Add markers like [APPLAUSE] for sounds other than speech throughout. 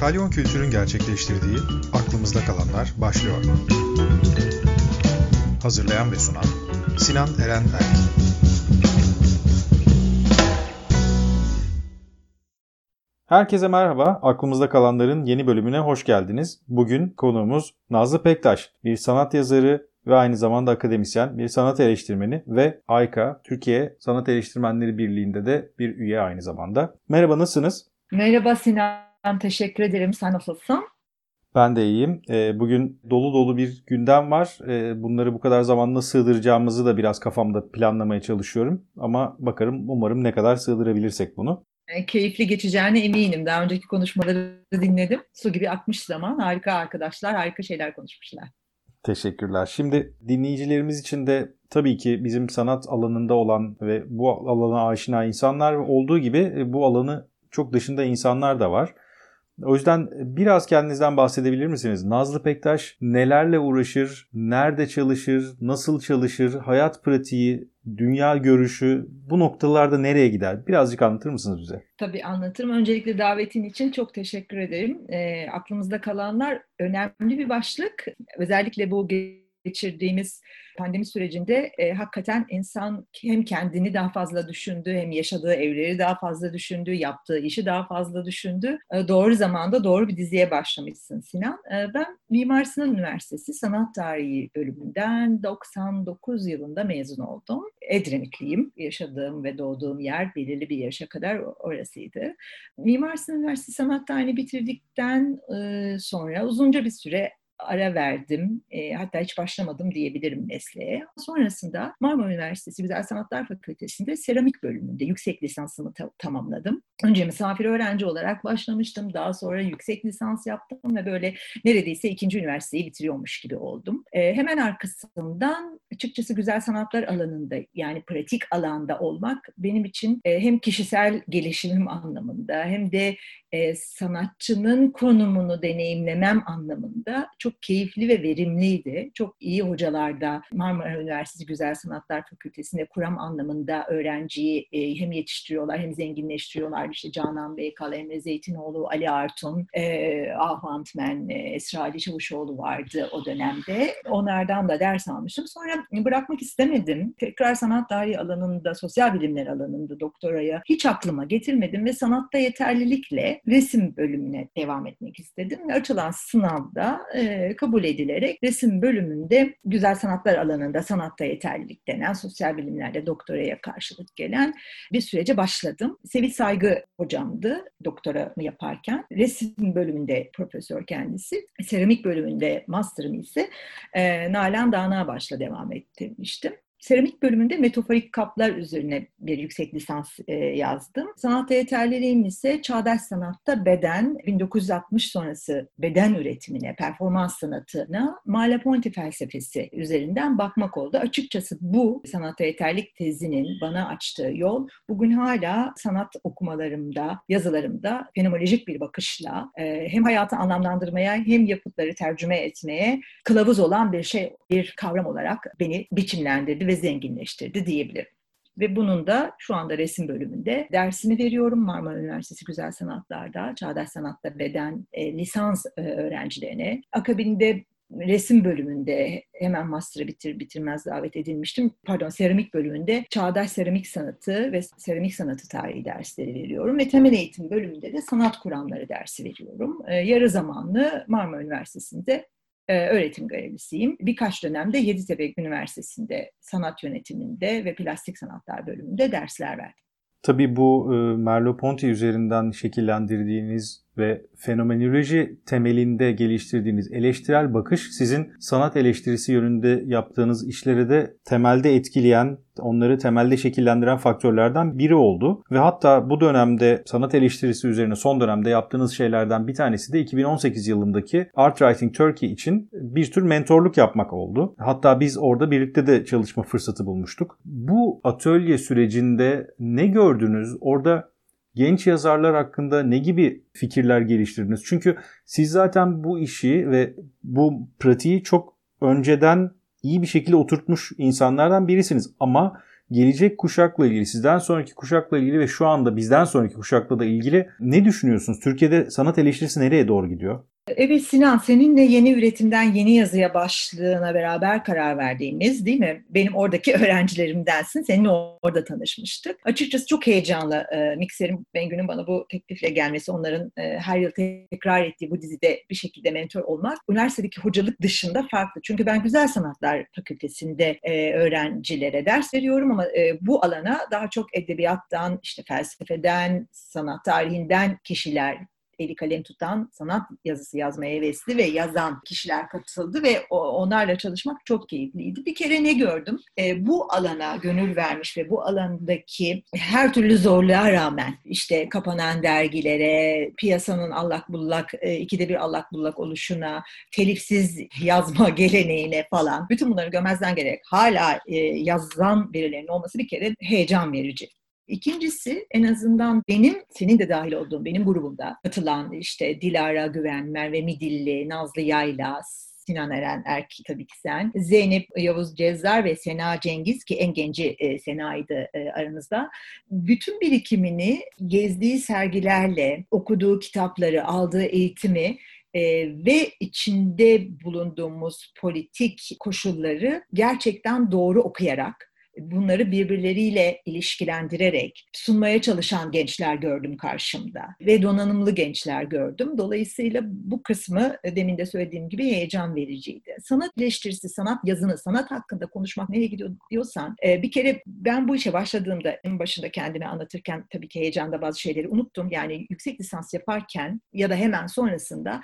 Kalyon Kültür'ün gerçekleştirdiği Aklımızda Kalanlar başlıyor. Hazırlayan ve sunan Sinan Eren Erk. Herkese merhaba. Aklımızda kalanların yeni bölümüne hoş geldiniz. Bugün konuğumuz Nazlı Pektaş. Bir sanat yazarı ve aynı zamanda akademisyen, bir sanat eleştirmeni ve AYKA, Türkiye Sanat Eleştirmenleri Birliği'nde de bir üye aynı zamanda. Merhaba, nasılsınız? Merhaba Sinan, teşekkür ederim. Sen nasılsın? Ben de iyiyim. Ee, bugün dolu dolu bir gündem var. Ee, bunları bu kadar zamanla sığdıracağımızı da biraz kafamda planlamaya çalışıyorum. Ama bakarım umarım ne kadar sığdırabilirsek bunu. E, keyifli geçeceğine eminim. Daha önceki konuşmaları dinledim. Su gibi akmış zaman. Harika arkadaşlar, harika şeyler konuşmuşlar. Teşekkürler. Şimdi dinleyicilerimiz için de tabii ki bizim sanat alanında olan ve bu alana aşina insanlar olduğu gibi e, bu alanı çok dışında insanlar da var. O yüzden biraz kendinizden bahsedebilir misiniz? Nazlı Pektaş nelerle uğraşır, nerede çalışır, nasıl çalışır, hayat pratiği, dünya görüşü bu noktalarda nereye gider? Birazcık anlatır mısınız bize? Tabii anlatırım. Öncelikle davetin için çok teşekkür ederim. E, aklımızda kalanlar önemli bir başlık. Özellikle bu geçirdiğimiz pandemi sürecinde e, hakikaten insan hem kendini daha fazla düşündü, hem yaşadığı evleri daha fazla düşündü, yaptığı işi daha fazla düşündü. E, doğru zamanda doğru bir diziye başlamışsın Sinan. E, ben Mimar Sinan Üniversitesi Sanat Tarihi bölümünden 99 yılında mezun oldum. Edremitliyim. Yaşadığım ve doğduğum yer belirli bir yaşa kadar orasıydı. Mimar Sinan Üniversitesi Sanat Tarihini bitirdikten e, sonra uzunca bir süre ara verdim. E, hatta hiç başlamadım diyebilirim mesleğe. Sonrasında Marmara Üniversitesi Güzel Sanatlar Fakültesi'nde seramik bölümünde yüksek lisansımı ta- tamamladım. Önce misafir öğrenci olarak başlamıştım. Daha sonra yüksek lisans yaptım ve böyle neredeyse ikinci üniversiteyi bitiriyormuş gibi oldum. E, hemen arkasından açıkçası güzel sanatlar alanında yani pratik alanda olmak benim için e, hem kişisel gelişimim anlamında hem de e, sanatçının konumunu deneyimlemem anlamında çok keyifli ve verimliydi. Çok iyi hocalarda Marmara Üniversitesi Güzel Sanatlar Fakültesi'nde kuram anlamında öğrenciyi e, hem yetiştiriyorlar hem zenginleştiriyorlar. İşte Canan Beykal, Emre Zeytinoğlu, Ali Artun, e, Ahu Antmen, e, Esra Ali Çavuşoğlu vardı o dönemde. Onlardan da ders almıştım. Sonra bırakmak istemedim. Tekrar sanat tarihi alanında, sosyal bilimler alanında doktoraya hiç aklıma getirmedim ve sanatta yeterlilikle resim bölümüne devam etmek istedim. Açılan sınavda e, kabul edilerek resim bölümünde güzel sanatlar alanında sanatta yeterlilik denen sosyal bilimlerde doktoraya karşılık gelen bir sürece başladım. Sevil Saygı hocamdı doktoramı yaparken. Resim bölümünde profesör kendisi. Seramik bölümünde master'ım ise e, Nalan Dağnağbaş'la devam ettirmiştim. Seramik bölümünde metaforik kaplar üzerine bir yüksek lisans e, yazdım. Sanat yeterliliğim ise çağdaş sanatta beden, 1960 sonrası beden üretimine, performans sanatına, Malaponti felsefesi üzerinden bakmak oldu. Açıkçası bu sanat yeterlik tezinin bana açtığı yol bugün hala sanat okumalarımda, yazılarımda fenomenolojik bir bakışla e, hem hayatı anlamlandırmaya hem yapıtları tercüme etmeye kılavuz olan bir şey, bir kavram olarak beni biçimlendirdi ve zenginleştirdi diyebilirim. Ve bunun da şu anda resim bölümünde dersini veriyorum Marmara Üniversitesi Güzel Sanatlar'da, Çağdaş Sanat'ta beden e, lisans e, öğrencilerine. Akabinde resim bölümünde hemen master'ı bitir bitirmez davet edilmiştim. Pardon, seramik bölümünde çağdaş seramik sanatı ve seramik sanatı tarihi dersleri veriyorum ve temel eğitim bölümünde de sanat kuramları dersi veriyorum. E, yarı zamanlı Marmara Üniversitesi'nde öğretim görevlisiyim. Birkaç dönemde Yeditepe Üniversitesi'nde sanat yönetiminde ve plastik sanatlar bölümünde dersler verdim. Tabii bu e, Merleau-Ponty üzerinden şekillendirdiğiniz ve fenomenoloji temelinde geliştirdiğiniz eleştirel bakış sizin sanat eleştirisi yönünde yaptığınız işleri de temelde etkileyen, onları temelde şekillendiren faktörlerden biri oldu. Ve hatta bu dönemde sanat eleştirisi üzerine son dönemde yaptığınız şeylerden bir tanesi de 2018 yılındaki Art Writing Turkey için bir tür mentorluk yapmak oldu. Hatta biz orada birlikte de çalışma fırsatı bulmuştuk. Bu atölye sürecinde ne gördünüz? Orada genç yazarlar hakkında ne gibi fikirler geliştirdiniz? Çünkü siz zaten bu işi ve bu pratiği çok önceden iyi bir şekilde oturtmuş insanlardan birisiniz. Ama gelecek kuşakla ilgili, sizden sonraki kuşakla ilgili ve şu anda bizden sonraki kuşakla da ilgili ne düşünüyorsunuz? Türkiye'de sanat eleştirisi nereye doğru gidiyor? Evet Sinan, seninle yeni üretimden yeni yazıya başlığına beraber karar verdiğimiz değil mi? Benim oradaki [LAUGHS] öğrencilerimdensin. Seninle orada tanışmıştık. Açıkçası çok heyecanlı e, Mikser'in Bengü'nün bana bu teklifle gelmesi, onların e, her yıl tekrar ettiği bu dizide bir şekilde mentor olmak, üniversitedeki hocalık dışında farklı. Çünkü ben Güzel Sanatlar Fakültesi'nde e, öğrencilere ders veriyorum ama e, bu alana daha çok edebiyattan, işte felsefeden, sanat tarihinden kişiler eli kalem tutan, sanat yazısı yazmaya hevesli ve yazan kişiler katıldı ve onlarla çalışmak çok keyifliydi. Bir kere ne gördüm? E, bu alana gönül vermiş ve bu alandaki her türlü zorluğa rağmen işte kapanan dergilere, piyasanın allak bullak, e, ikide bir allak bullak oluşuna, telifsiz yazma [LAUGHS] geleneğine falan bütün bunları gömezden gerek hala e, yazan birilerinin olması bir kere heyecan verici. İkincisi en azından benim, senin de dahil olduğum benim grubumda katılan işte Dilara Güven, Merve Midilli, Nazlı Yayla, Sinan Eren Erki tabii ki sen, Zeynep Yavuz Cezzar ve Sena Cengiz ki en genci e, Sena'ydı e, aranızda. Bütün birikimini gezdiği sergilerle, okuduğu kitapları, aldığı eğitimi e, ve içinde bulunduğumuz politik koşulları gerçekten doğru okuyarak bunları birbirleriyle ilişkilendirerek sunmaya çalışan gençler gördüm karşımda ve donanımlı gençler gördüm. Dolayısıyla bu kısmı e, demin de söylediğim gibi heyecan vericiydi. Sanat eleştirisi, sanat yazını, sanat hakkında konuşmak nereye gidiyor diyorsan e, bir kere ben bu işe başladığımda en başında kendimi anlatırken tabii ki heyecanda bazı şeyleri unuttum. Yani yüksek lisans yaparken ya da hemen sonrasında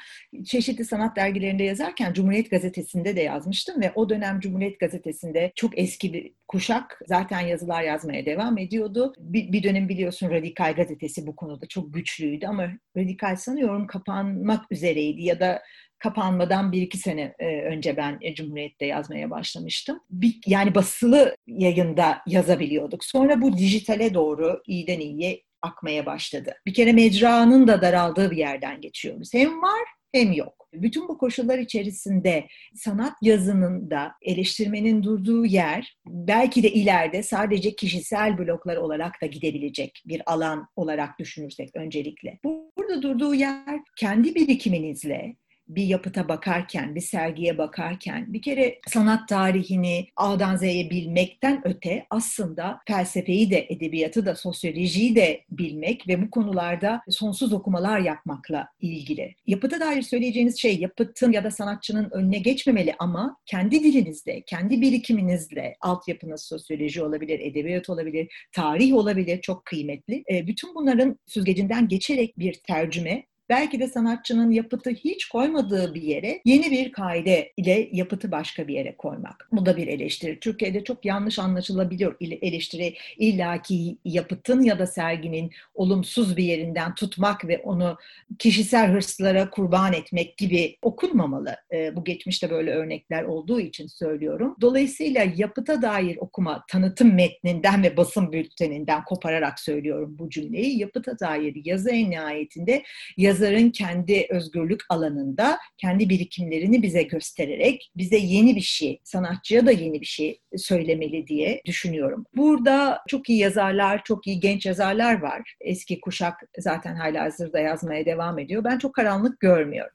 çeşitli sanat dergilerinde yazarken Cumhuriyet Gazetesi'nde de yazmıştım ve o dönem Cumhuriyet Gazetesi'nde çok eski bir kuşak zaten yazılar yazmaya devam ediyordu. Bir, bir dönem biliyorsun Radikal gazetesi bu konuda çok güçlüydü ama Radikal sanıyorum kapanmak üzereydi ya da kapanmadan bir iki sene e, önce ben Cumhuriyet'te yazmaya başlamıştım. Bir, yani basılı yayında yazabiliyorduk. Sonra bu dijitale doğru iyiden iyiye akmaya başladı. Bir kere mecranın da daraldığı bir yerden geçiyoruz. Hem var hem yok. Bütün bu koşullar içerisinde sanat yazının da eleştirmenin durduğu yer belki de ileride sadece kişisel bloklar olarak da gidebilecek bir alan olarak düşünürsek öncelikle. Burada durduğu yer kendi birikiminizle, bir yapıta bakarken, bir sergiye bakarken bir kere sanat tarihini A'dan Z'ye bilmekten öte aslında felsefeyi de, edebiyatı da, sosyolojiyi de bilmek ve bu konularda sonsuz okumalar yapmakla ilgili. Yapıta dair söyleyeceğiniz şey yapıtın ya da sanatçının önüne geçmemeli ama kendi dilinizde, kendi birikiminizle altyapınız sosyoloji olabilir, edebiyat olabilir, tarih olabilir çok kıymetli. Bütün bunların süzgecinden geçerek bir tercüme belki de sanatçının yapıtı hiç koymadığı bir yere yeni bir kaide ile yapıtı başka bir yere koymak. Bu da bir eleştiri. Türkiye'de çok yanlış anlaşılabiliyor eleştiri illaki yapıtın ya da serginin olumsuz bir yerinden tutmak ve onu kişisel hırslara kurban etmek gibi okunmamalı. E, bu geçmişte böyle örnekler olduğu için söylüyorum. Dolayısıyla yapıta dair okuma tanıtım metninden ve basın bülteninden kopararak söylüyorum bu cümleyi. Yapıta dair yazı en nihayetinde yazı yazarın kendi özgürlük alanında kendi birikimlerini bize göstererek bize yeni bir şey, sanatçıya da yeni bir şey söylemeli diye düşünüyorum. Burada çok iyi yazarlar, çok iyi genç yazarlar var. Eski kuşak zaten hala hazırda yazmaya devam ediyor. Ben çok karanlık görmüyorum.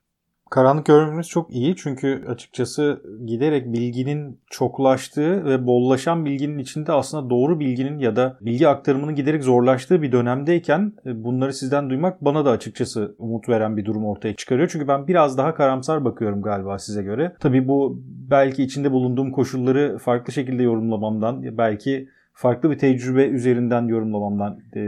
Karanlık görmemiz çok iyi çünkü açıkçası giderek bilginin çoklaştığı ve bollaşan bilginin içinde aslında doğru bilginin ya da bilgi aktarımının giderek zorlaştığı bir dönemdeyken e, bunları sizden duymak bana da açıkçası umut veren bir durum ortaya çıkarıyor. Çünkü ben biraz daha karamsar bakıyorum galiba size göre. Tabii bu belki içinde bulunduğum koşulları farklı şekilde yorumlamamdan belki farklı bir tecrübe üzerinden yorumlamamdan e,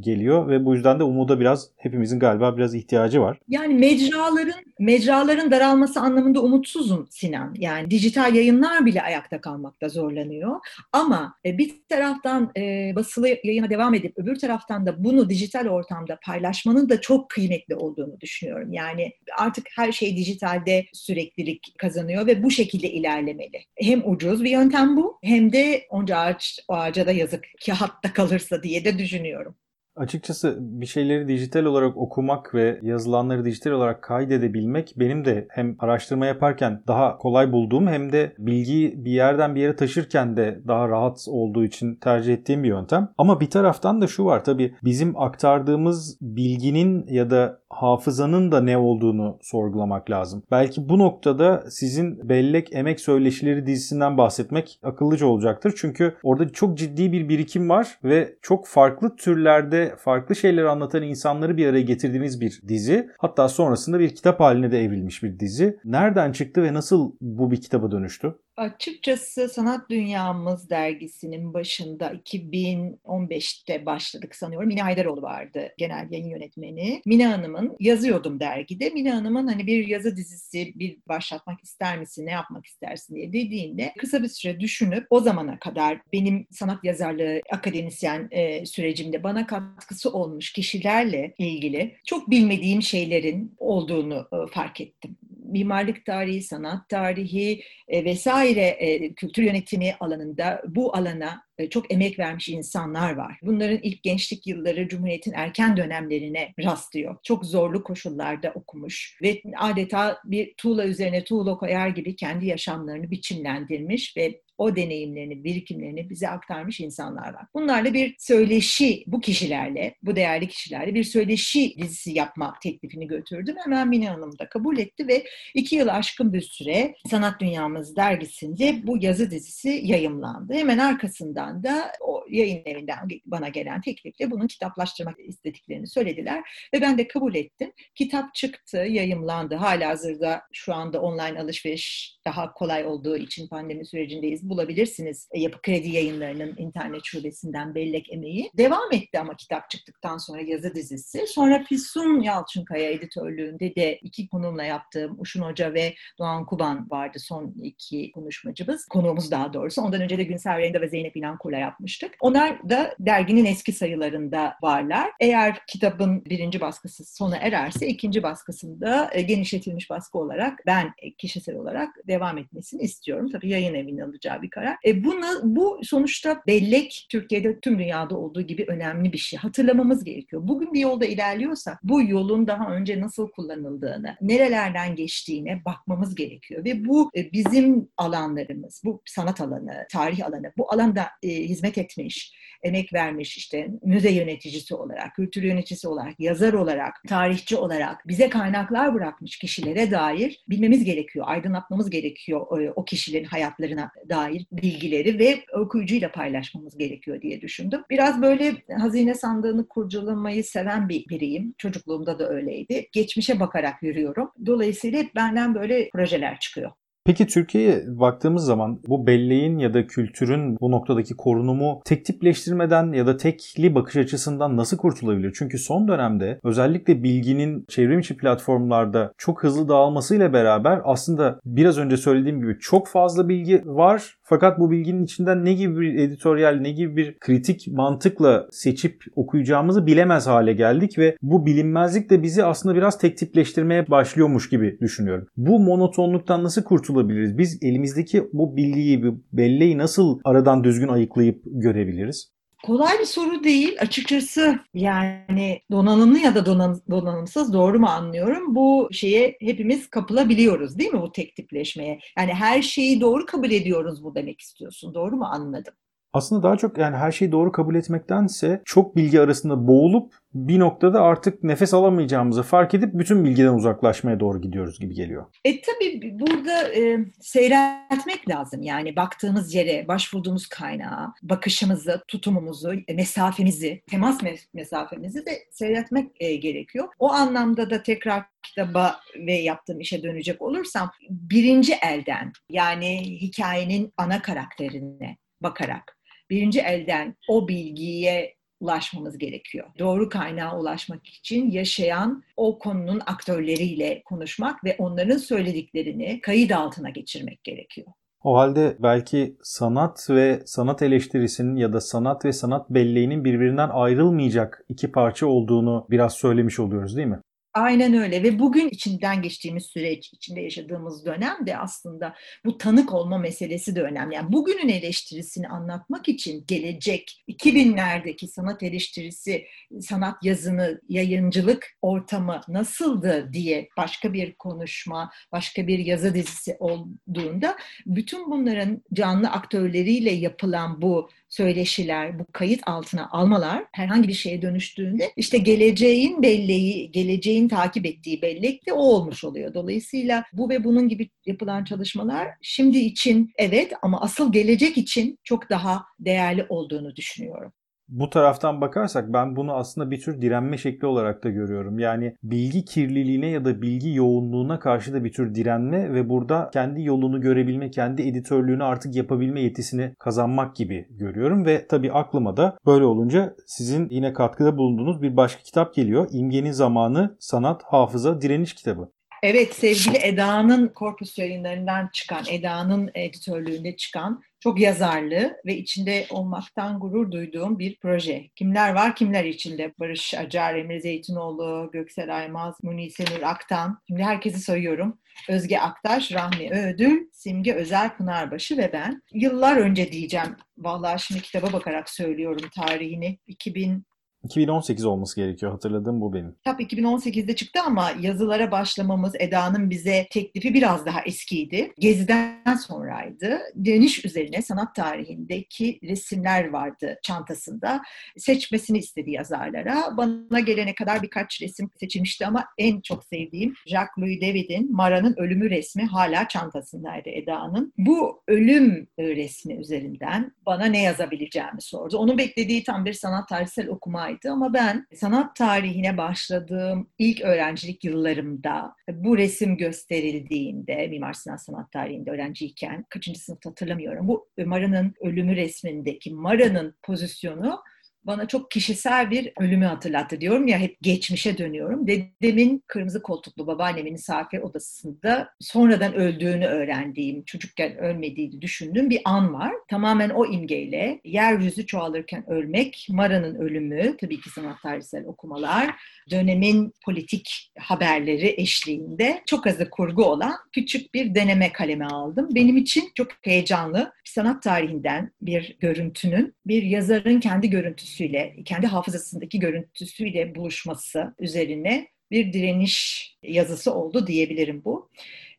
geliyor ve bu yüzden de umuda biraz hepimizin galiba biraz ihtiyacı var. Yani mecraların mecraların daralması anlamında umutsuzum Sinan. Yani dijital yayınlar bile ayakta kalmakta zorlanıyor. Ama e, bir taraftan e, basılı yayına devam edip öbür taraftan da bunu dijital ortamda paylaşmanın da çok kıymetli olduğunu düşünüyorum. Yani artık her şey dijitalde süreklilik kazanıyor ve bu şekilde ilerlemeli. Hem ucuz bir yöntem bu hem de onca ağaç, ağaca da yazık kağıtta kalırsa diye de düşünüyorum. Açıkçası bir şeyleri dijital olarak okumak ve yazılanları dijital olarak kaydedebilmek benim de hem araştırma yaparken daha kolay bulduğum hem de bilgiyi bir yerden bir yere taşırken de daha rahat olduğu için tercih ettiğim bir yöntem. Ama bir taraftan da şu var tabii bizim aktardığımız bilginin ya da hafızanın da ne olduğunu sorgulamak lazım. Belki bu noktada sizin Bellek Emek Söyleşileri dizisinden bahsetmek akıllıca olacaktır. Çünkü orada çok ciddi bir birikim var ve çok farklı türlerde farklı şeyleri anlatan insanları bir araya getirdiğiniz bir dizi. Hatta sonrasında bir kitap haline de evrilmiş bir dizi. Nereden çıktı ve nasıl bu bir kitaba dönüştü? Açıkçası Sanat Dünyamız dergisinin başında 2015'te başladık sanıyorum. Mine Haydaroğlu vardı genel yayın yönetmeni. Mine Hanım'ın yazıyordum dergide. Mine Hanım'ın hani bir yazı dizisi bir başlatmak ister misin, ne yapmak istersin diye dediğinde kısa bir süre düşünüp o zamana kadar benim sanat yazarlığı akademisyen e, sürecimde bana katkısı olmuş kişilerle ilgili çok bilmediğim şeylerin olduğunu e, fark ettim mimarlık tarihi, sanat tarihi e, vesaire e, kültür yönetimi alanında bu alana e, çok emek vermiş insanlar var. Bunların ilk gençlik yılları Cumhuriyet'in erken dönemlerine rastlıyor. Çok zorlu koşullarda okumuş ve adeta bir tuğla üzerine tuğla koyar gibi kendi yaşamlarını biçimlendirmiş ve o deneyimlerini, birikimlerini bize aktarmış insanlar var. Bunlarla bir söyleşi, bu kişilerle, bu değerli kişilerle bir söyleşi dizisi yapma teklifini götürdüm. Hemen Mine Hanım da kabul etti ve iki yıl aşkın bir süre Sanat Dünyamız dergisinde bu yazı dizisi yayımlandı. Hemen arkasından da o yayın evinden bana gelen teklifle bunun kitaplaştırmak istediklerini söylediler ve ben de kabul ettim. Kitap çıktı, yayımlandı. Hala hazırda şu anda online alışveriş daha kolay olduğu için pandemi sürecindeyiz bulabilirsiniz e, Yapı Kredi Yayınları'nın internet şubesinden Bellek Emeği. Devam etti ama kitap çıktıktan sonra yazı dizisi. Sonra Füsun Yalçınkaya editörlüğünde de iki konumla yaptığım Uşun Hoca ve Doğan Kuban vardı son iki konuşmacımız. Konuğumuz daha doğrusu. Ondan önce de Günser Renda ve Zeynep İnankur'la yapmıştık. Onlar da derginin eski sayılarında varlar. Eğer kitabın birinci baskısı sona ererse ikinci baskısında e, genişletilmiş baskı olarak ben kişisel olarak devam etmesini istiyorum. Tabii yayın evinin alacağı bir karar. E bunu, bu sonuçta bellek Türkiye'de tüm dünyada olduğu gibi önemli bir şey. Hatırlamamız gerekiyor. Bugün bir yolda ilerliyorsak bu yolun daha önce nasıl kullanıldığını, nerelerden geçtiğine bakmamız gerekiyor. Ve bu e, bizim alanlarımız, bu sanat alanı, tarih alanı, bu alanda e, hizmet etmiş, emek vermiş işte müze yöneticisi olarak, kültür yöneticisi olarak, yazar olarak, tarihçi olarak bize kaynaklar bırakmış kişilere dair bilmemiz gerekiyor, aydınlatmamız gerekiyor e, o kişilerin hayatlarına dair bilgileri ve okuyucuyla paylaşmamız gerekiyor diye düşündüm. Biraz böyle hazine sandığını kurcalamayı seven bir biriyim. Çocukluğumda da öyleydi. Geçmişe bakarak yürüyorum. Dolayısıyla benden böyle projeler çıkıyor. Peki Türkiye'ye baktığımız zaman bu belleğin ya da kültürün bu noktadaki korunumu tek tipleştirmeden ya da tekli bakış açısından nasıl kurtulabilir? Çünkü son dönemde özellikle bilginin çevrim içi platformlarda çok hızlı dağılmasıyla beraber aslında biraz önce söylediğim gibi çok fazla bilgi var fakat bu bilginin içinden ne gibi bir editoryal, ne gibi bir kritik mantıkla seçip okuyacağımızı bilemez hale geldik ve bu bilinmezlik de bizi aslında biraz tek tipleştirmeye başlıyormuş gibi düşünüyorum. Bu monotonluktan nasıl kurtulabiliriz? Biz elimizdeki bu bilgiyi, bu belleği nasıl aradan düzgün ayıklayıp görebiliriz? Kolay bir soru değil. Açıkçası yani donanımlı ya da donan, donanımsız doğru mu anlıyorum? Bu şeye hepimiz kapılabiliyoruz değil mi bu tek tipleşmeye? Yani her şeyi doğru kabul ediyoruz bu demek istiyorsun. Doğru mu anladım? Aslında daha çok yani her şeyi doğru kabul etmektense çok bilgi arasında boğulup bir noktada artık nefes alamayacağımızı fark edip bütün bilgiden uzaklaşmaya doğru gidiyoruz gibi geliyor. E tabii burada e, seyretmek lazım. Yani baktığımız yere, başvurduğumuz kaynağa, bakışımızı, tutumumuzu, e, mesafemizi, temas mesafemizi de seyretmek e, gerekiyor. O anlamda da tekrar kitaba ve yaptığım işe dönecek olursam birinci elden yani hikayenin ana karakterine bakarak birinci elden o bilgiye ulaşmamız gerekiyor. Doğru kaynağa ulaşmak için yaşayan o konunun aktörleriyle konuşmak ve onların söylediklerini kayıt altına geçirmek gerekiyor. O halde belki sanat ve sanat eleştirisinin ya da sanat ve sanat belleğinin birbirinden ayrılmayacak iki parça olduğunu biraz söylemiş oluyoruz değil mi? Aynen öyle ve bugün içinden geçtiğimiz süreç, içinde yaşadığımız dönem de aslında bu tanık olma meselesi de önemli. Yani bugünün eleştirisini anlatmak için gelecek 2000'lerdeki sanat eleştirisi, sanat yazını, yayıncılık ortamı nasıldı diye başka bir konuşma, başka bir yazı dizisi olduğunda bütün bunların canlı aktörleriyle yapılan bu söyleşiler, bu kayıt altına almalar herhangi bir şeye dönüştüğünde işte geleceğin belleği, geleceğin takip ettiği bellek de o olmuş oluyor. Dolayısıyla bu ve bunun gibi yapılan çalışmalar şimdi için evet ama asıl gelecek için çok daha değerli olduğunu düşünüyorum. Bu taraftan bakarsak ben bunu aslında bir tür direnme şekli olarak da görüyorum. Yani bilgi kirliliğine ya da bilgi yoğunluğuna karşı da bir tür direnme ve burada kendi yolunu görebilme, kendi editörlüğünü artık yapabilme yetisini kazanmak gibi görüyorum. Ve tabii aklıma da böyle olunca sizin yine katkıda bulunduğunuz bir başka kitap geliyor. İmgenin Zamanı Sanat Hafıza Direniş kitabı. Evet sevgili Eda'nın Korpus yayınlarından çıkan, Eda'nın editörlüğünde çıkan çok yazarlı ve içinde olmaktan gurur duyduğum bir proje. Kimler var kimler içinde? Barış Acar, Emre Zeytinoğlu, Göksel Aymaz, Munise Nur Aktan. Şimdi herkesi sayıyorum. Özge Aktaş, Rahmi Ödül, Simge Özel Pınarbaşı ve ben. Yıllar önce diyeceğim. Vallahi şimdi kitaba bakarak söylüyorum tarihini. 2000 2018 olması gerekiyor. Hatırladığım bu benim. Kitap 2018'de çıktı ama yazılara başlamamız Eda'nın bize teklifi biraz daha eskiydi. Gezi'den sonraydı. Direniş üzerine sanat tarihindeki resimler vardı çantasında. Seçmesini istedi yazarlara. Bana gelene kadar birkaç resim seçilmişti ama en çok sevdiğim Jacques-Louis David'in Mara'nın ölümü resmi hala çantasındaydı Eda'nın. Bu ölüm resmi üzerinden bana ne yazabileceğimi sordu. Onun beklediği tam bir sanat tarihsel okumaydı olaydı ama ben sanat tarihine başladığım ilk öğrencilik yıllarımda bu resim gösterildiğinde Mimar Sinan Sanat Tarihi'nde öğrenciyken kaçıncı sınıfta hatırlamıyorum. Bu Mara'nın ölümü resmindeki Mara'nın pozisyonu bana çok kişisel bir ölümü hatırlattı diyorum ya hep geçmişe dönüyorum. Dedemin kırmızı koltuklu babaannemin misafir odasında sonradan öldüğünü öğrendiğim, çocukken ölmediğini düşündüğüm bir an var. Tamamen o imgeyle yeryüzü çoğalırken ölmek, Mara'nın ölümü, tabii ki sanat tarihsel okumalar, dönemin politik haberleri eşliğinde çok azı kurgu olan küçük bir deneme kaleme aldım. Benim için çok heyecanlı sanat tarihinden bir görüntünün bir yazarın kendi görüntüsüyle, kendi hafızasındaki görüntüsüyle buluşması üzerine bir direniş yazısı oldu diyebilirim bu.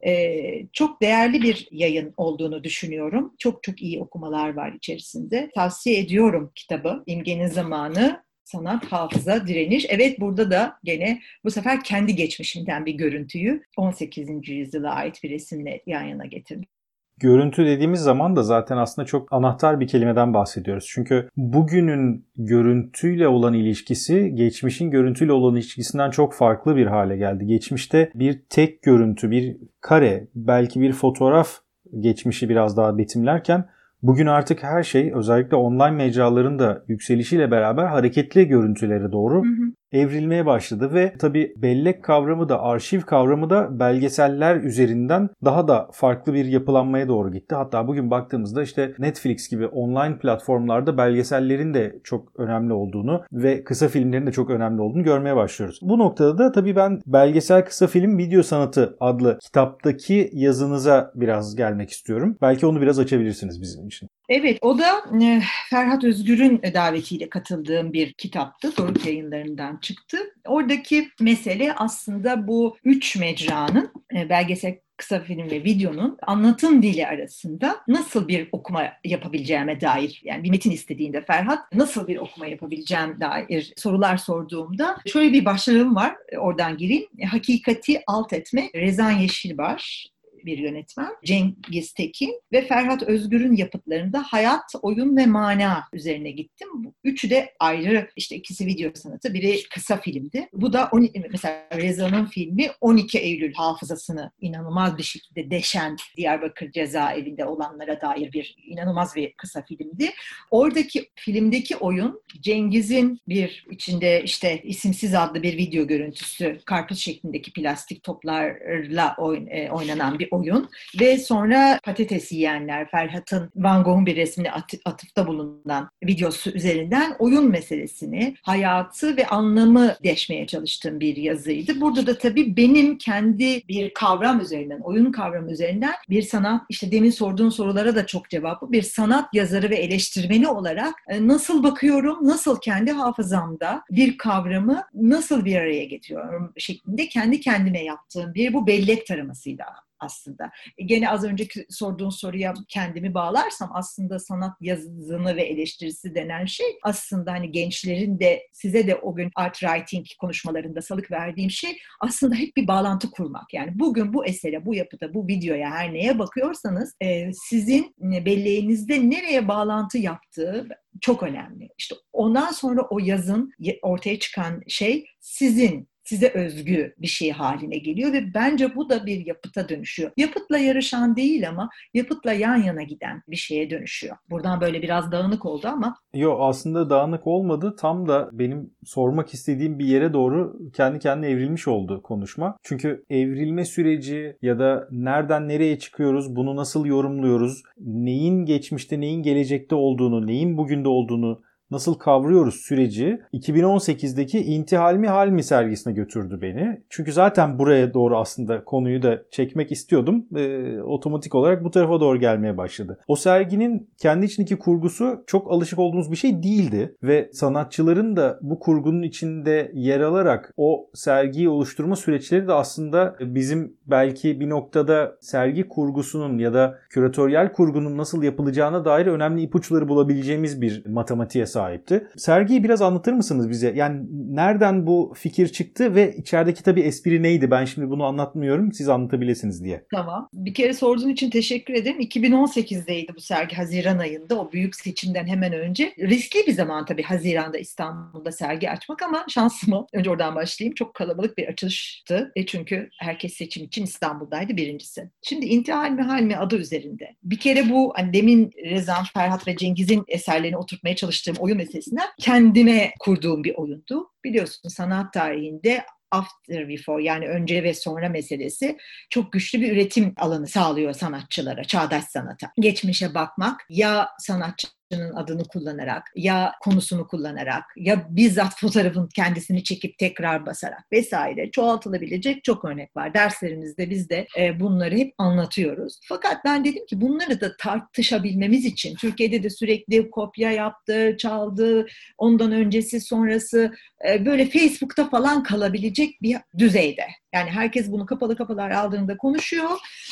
Ee, çok değerli bir yayın olduğunu düşünüyorum. Çok çok iyi okumalar var içerisinde. Tavsiye ediyorum kitabı. İmgenin Zamanı sanat, hafıza, direniş. Evet burada da gene bu sefer kendi geçmişimden bir görüntüyü 18. yüzyıla ait bir resimle yan yana getirdim. Görüntü dediğimiz zaman da zaten aslında çok anahtar bir kelimeden bahsediyoruz. Çünkü bugünün görüntüyle olan ilişkisi geçmişin görüntüyle olan ilişkisinden çok farklı bir hale geldi. Geçmişte bir tek görüntü, bir kare, belki bir fotoğraf geçmişi biraz daha betimlerken Bugün artık her şey özellikle online mecraların da yükselişiyle beraber hareketli görüntülere doğru hı hı evrilmeye başladı ve tabi bellek kavramı da arşiv kavramı da belgeseller üzerinden daha da farklı bir yapılanmaya doğru gitti. Hatta bugün baktığımızda işte Netflix gibi online platformlarda belgesellerin de çok önemli olduğunu ve kısa filmlerin de çok önemli olduğunu görmeye başlıyoruz. Bu noktada da tabii ben belgesel kısa film video sanatı adlı kitaptaki yazınıza biraz gelmek istiyorum. Belki onu biraz açabilirsiniz bizim için. Evet, o da e, Ferhat Özgür'ün davetiyle katıldığım bir kitaptı. Doruk yayınlarından çıktı. Oradaki mesele aslında bu üç mecranın e, belgesel kısa film ve videonun anlatım dili arasında nasıl bir okuma yapabileceğime dair yani bir metin istediğinde Ferhat nasıl bir okuma yapabileceğim dair sorular sorduğumda şöyle bir başlığım var oradan gireyim. Hakikati alt etme Rezan Yeşilbaş bir yönetmen Cengiz Tekin ve Ferhat Özgür'ün yapıtlarında hayat, oyun ve mana üzerine gittim. Bu üçü de ayrı işte ikisi video sanatı, biri kısa filmdi. Bu da on, mesela Reza'nın filmi 12 Eylül hafızasını inanılmaz bir şekilde deşen Diyarbakır cezaevinde olanlara dair bir inanılmaz bir kısa filmdi. Oradaki filmdeki oyun Cengiz'in bir içinde işte isimsiz adlı bir video görüntüsü karpuz şeklindeki plastik toplarla e, oynanan bir bir oyun ve sonra patates yiyenler Ferhat'ın Van Gogh'un bir resmine at- atıfta bulunan videosu üzerinden oyun meselesini, hayatı ve anlamı deşmeye çalıştığım bir yazıydı. Burada da tabii benim kendi bir kavram üzerinden, oyun kavramı üzerinden bir sanat, işte demin sorduğun sorulara da çok cevaplı, bir sanat yazarı ve eleştirmeni olarak e, nasıl bakıyorum, nasıl kendi hafızamda bir kavramı nasıl bir araya getiriyorum şeklinde kendi kendime yaptığım bir bu bellek taramasıydı aslında. E, gene az önceki sorduğun soruya kendimi bağlarsam aslında sanat yazını ve eleştirisi denen şey aslında hani gençlerin de size de o gün art writing konuşmalarında salık verdiğim şey aslında hep bir bağlantı kurmak. Yani bugün bu esere, bu yapıda, bu videoya her neye bakıyorsanız e, sizin belleğinizde nereye bağlantı yaptığı çok önemli. İşte ondan sonra o yazın ortaya çıkan şey sizin size özgü bir şey haline geliyor ve bence bu da bir yapıta dönüşüyor. Yapıtla yarışan değil ama yapıtla yan yana giden bir şeye dönüşüyor. Buradan böyle biraz dağınık oldu ama. Yok aslında dağınık olmadı. Tam da benim sormak istediğim bir yere doğru kendi kendine evrilmiş oldu konuşma. Çünkü evrilme süreci ya da nereden nereye çıkıyoruz, bunu nasıl yorumluyoruz, neyin geçmişte neyin gelecekte olduğunu, neyin bugün de olduğunu nasıl kavruyoruz süreci 2018'deki İntihal mi Hal mi sergisine götürdü beni. Çünkü zaten buraya doğru aslında konuyu da çekmek istiyordum. E, otomatik olarak bu tarafa doğru gelmeye başladı. O serginin kendi içindeki kurgusu çok alışık olduğumuz bir şey değildi ve sanatçıların da bu kurgunun içinde yer alarak o sergiyi oluşturma süreçleri de aslında bizim belki bir noktada sergi kurgusunun ya da küratöryel kurgunun nasıl yapılacağına dair önemli ipuçları bulabileceğimiz bir matematiğe sahipti. Sergiyi biraz anlatır mısınız bize? Yani nereden bu fikir çıktı ve içerideki tabii espri neydi? Ben şimdi bunu anlatmıyorum. Siz anlatabilirsiniz diye. Tamam. Bir kere sorduğun için teşekkür ederim. 2018'deydi bu sergi Haziran ayında o büyük seçimden hemen önce. Riskli bir zaman tabii Haziran'da İstanbul'da sergi açmak ama şansım Önce oradan başlayayım. Çok kalabalık bir açılıştı. E çünkü herkes seçim için İstanbul'daydı birincisi. Şimdi İntihal mi Hal mi adı üzerinde. Bir kere bu hani demin Rezan, Ferhat ve Cengiz'in eserlerini oturtmaya çalıştığım oyun meselesinden kendime kurduğum bir oyundu. Biliyorsun sanat tarihinde after before yani önce ve sonra meselesi çok güçlü bir üretim alanı sağlıyor sanatçılara, çağdaş sanata. Geçmişe bakmak ya sanatçı adını kullanarak ya konusunu kullanarak ya bizzat fotoğrafın kendisini çekip tekrar basarak vesaire çoğaltılabilecek çok örnek var. Derslerimizde biz de e, bunları hep anlatıyoruz. Fakat ben dedim ki bunları da tartışabilmemiz için Türkiye'de de sürekli kopya yaptı, çaldı, ondan öncesi sonrası e, böyle Facebook'ta falan kalabilecek bir düzeyde. Yani herkes bunu kapalı kapılar aldığında konuşuyor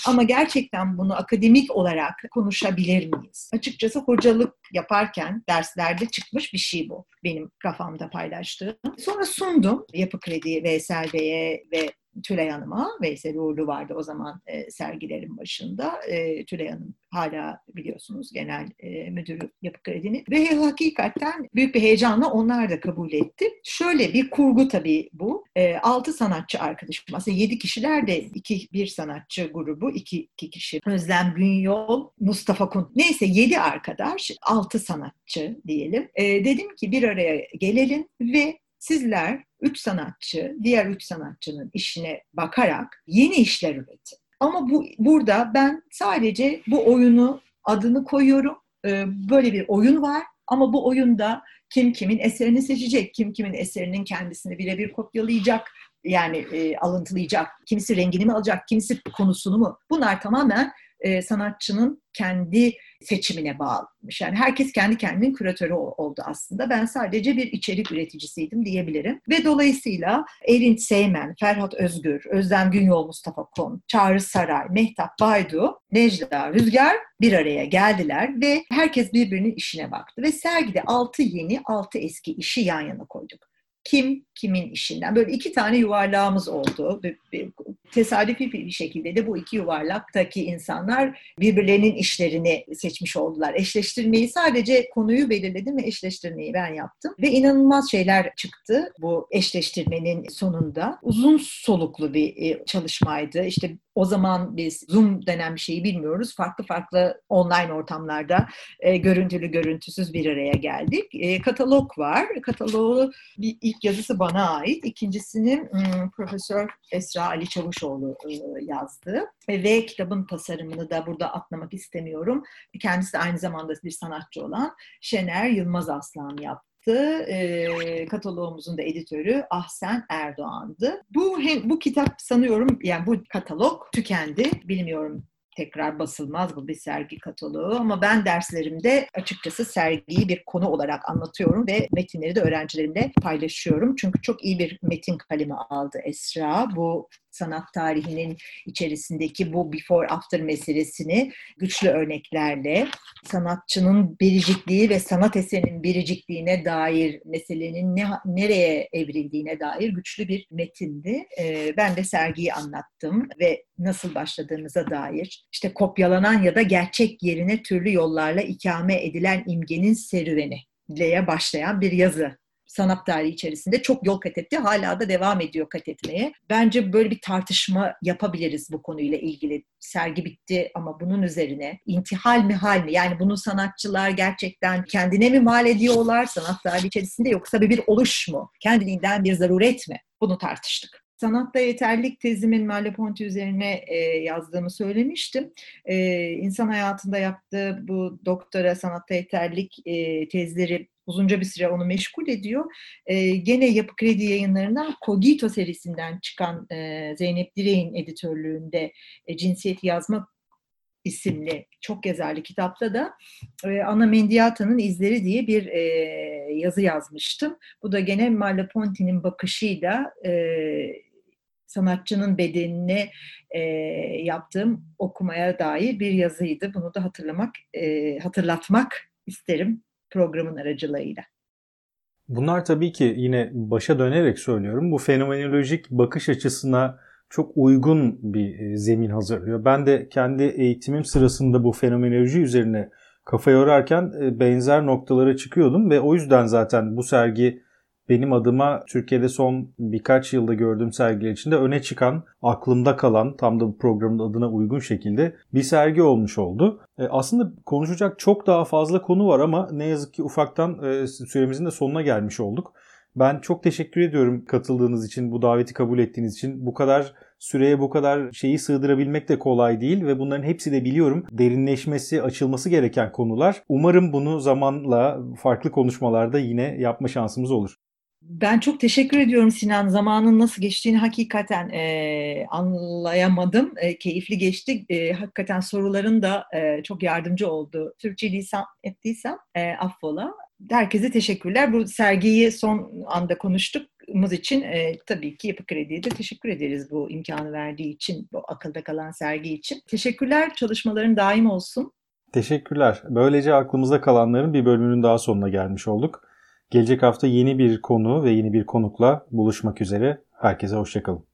ama gerçekten bunu akademik olarak konuşabilir miyiz? Açıkçası hocalık yaparken derslerde çıkmış bir şey bu benim kafamda paylaştığım. Sonra sundum Yapı Kredi, Veysel ve Tülay Hanım'a, Veysel Uğurlu vardı o zaman e, sergilerin başında. E, Tülay Hanım hala biliyorsunuz genel e, müdürü Yapı Kredi'nin. Ve hakikaten büyük bir heyecanla onlar da kabul etti. Şöyle bir kurgu tabii bu. E, 6 sanatçı arkadaşım, aslında yedi kişiler de iki, bir sanatçı grubu, iki, iki kişi. Özlem Günyol, Mustafa Kun. Neyse yedi arkadaş, altı sanatçı diyelim. E, dedim ki bir araya gelelim ve sizler üç sanatçı, diğer üç sanatçının işine bakarak yeni işler üretin. Ama bu burada ben sadece bu oyunu adını koyuyorum. Ee, böyle bir oyun var ama bu oyunda kim kimin eserini seçecek, kim kimin eserinin kendisini birebir kopyalayacak, yani e, alıntılayacak, kimisi rengini mi alacak, kimisi konusunu mu? Bunlar tamamen e, sanatçının kendi seçimine bağlanmış. Yani herkes kendi kendinin küratörü oldu aslında. Ben sadece bir içerik üreticisiydim diyebilirim. Ve dolayısıyla Erin Seymen, Ferhat Özgür, Özlem Günyol Mustafa Kon, Çağrı Saray, Mehtap Baydu, Necla Rüzgar bir araya geldiler ve herkes birbirinin işine baktı. Ve sergide altı yeni, altı eski işi yan yana koyduk kim kimin işinden. Böyle iki tane yuvarlağımız oldu. Tesadüfi bir şekilde de bu iki yuvarlaktaki insanlar birbirlerinin işlerini seçmiş oldular. Eşleştirmeyi sadece konuyu belirledim ve eşleştirmeyi ben yaptım. Ve inanılmaz şeyler çıktı bu eşleştirmenin sonunda. Uzun soluklu bir e, çalışmaydı. İşte o zaman biz Zoom denen bir şeyi bilmiyoruz. Farklı farklı online ortamlarda e, görüntülü görüntüsüz bir araya geldik. E, katalog var. Kataloğu bir ilk yazısı bana ait. İkincisini hmm, Profesör Esra Ali Çavuşoğlu e, yazdı. E, ve kitabın tasarımını da burada atlamak istemiyorum. Kendisi de aynı zamanda bir sanatçı olan Şener Yılmaz Aslan yaptı yaptı. E, kataloğumuzun da editörü Ahsen Erdoğan'dı. Bu bu kitap sanıyorum yani bu katalog tükendi. Bilmiyorum tekrar basılmaz bu bir sergi kataloğu ama ben derslerimde açıkçası sergiyi bir konu olarak anlatıyorum ve metinleri de öğrencilerimle paylaşıyorum. Çünkü çok iyi bir metin kalemi aldı Esra. Bu sanat tarihinin içerisindeki bu before after meselesini güçlü örneklerle sanatçının biricikliği ve sanat eserinin biricikliğine dair meselenin ne, nereye evrildiğine dair güçlü bir metindi. Ee, ben de sergiyi anlattım ve nasıl başladığımıza dair işte kopyalanan ya da gerçek yerine türlü yollarla ikame edilen imgenin serüveni diye başlayan bir yazı sanat tarihi içerisinde çok yol kat etti. Hala da devam ediyor kat etmeye. Bence böyle bir tartışma yapabiliriz bu konuyla ilgili. Sergi bitti ama bunun üzerine intihal mi hal mi? Yani bunu sanatçılar gerçekten kendine mi mal ediyorlar sanat tarihi içerisinde yoksa bir, bir oluş mu? Kendiliğinden bir zaruret mi? Bunu tartıştık. Sanatta yeterlilik tezimin Merleau-Ponty üzerine e, yazdığımı söylemiştim. E, insan hayatında yaptığı bu doktora sanatta yeterlilik e, tezleri uzunca bir süre onu meşgul ediyor. E, gene Yapı Kredi yayınlarından Cogito serisinden çıkan e, Zeynep Direğin editörlüğünde e, Cinsiyet Yazma isimli çok yazarlı kitapta da e, Anna Mendiata'nın izleri diye bir e, yazı yazmıştım. Bu da gene Merleau-Ponty'nin bakışıyla e, sanatçının bedenine e, yaptığım okumaya dair bir yazıydı. Bunu da hatırlamak, e, hatırlatmak isterim programın aracılığıyla. Bunlar tabii ki yine başa dönerek söylüyorum. Bu fenomenolojik bakış açısına çok uygun bir e, zemin hazırlıyor. Ben de kendi eğitimim sırasında bu fenomenoloji üzerine kafa yorarken e, benzer noktalara çıkıyordum ve o yüzden zaten bu sergi benim adıma Türkiye'de son birkaç yılda gördüğüm sergiler içinde öne çıkan, aklımda kalan, tam da bu programın adına uygun şekilde bir sergi olmuş oldu. E, aslında konuşacak çok daha fazla konu var ama ne yazık ki ufaktan e, süremizin de sonuna gelmiş olduk. Ben çok teşekkür ediyorum katıldığınız için, bu daveti kabul ettiğiniz için. Bu kadar süreye bu kadar şeyi sığdırabilmek de kolay değil ve bunların hepsi de biliyorum derinleşmesi, açılması gereken konular. Umarım bunu zamanla farklı konuşmalarda yine yapma şansımız olur. Ben çok teşekkür ediyorum Sinan. Zamanın nasıl geçtiğini hakikaten e, anlayamadım. E, keyifli geçti. E, hakikaten soruların da e, çok yardımcı oldu. Türkçe lisan ettiysem e, affola. Herkese teşekkürler. Bu sergiyi son anda konuştuğumuz için e, tabii ki Yapı Kredi'ye de teşekkür ederiz bu imkanı verdiği için, bu akılda kalan sergi için. Teşekkürler. Çalışmaların daim olsun. Teşekkürler. Böylece aklımızda kalanların bir bölümünün daha sonuna gelmiş olduk. Gelecek hafta yeni bir konu ve yeni bir konukla buluşmak üzere. Herkese hoşçakalın.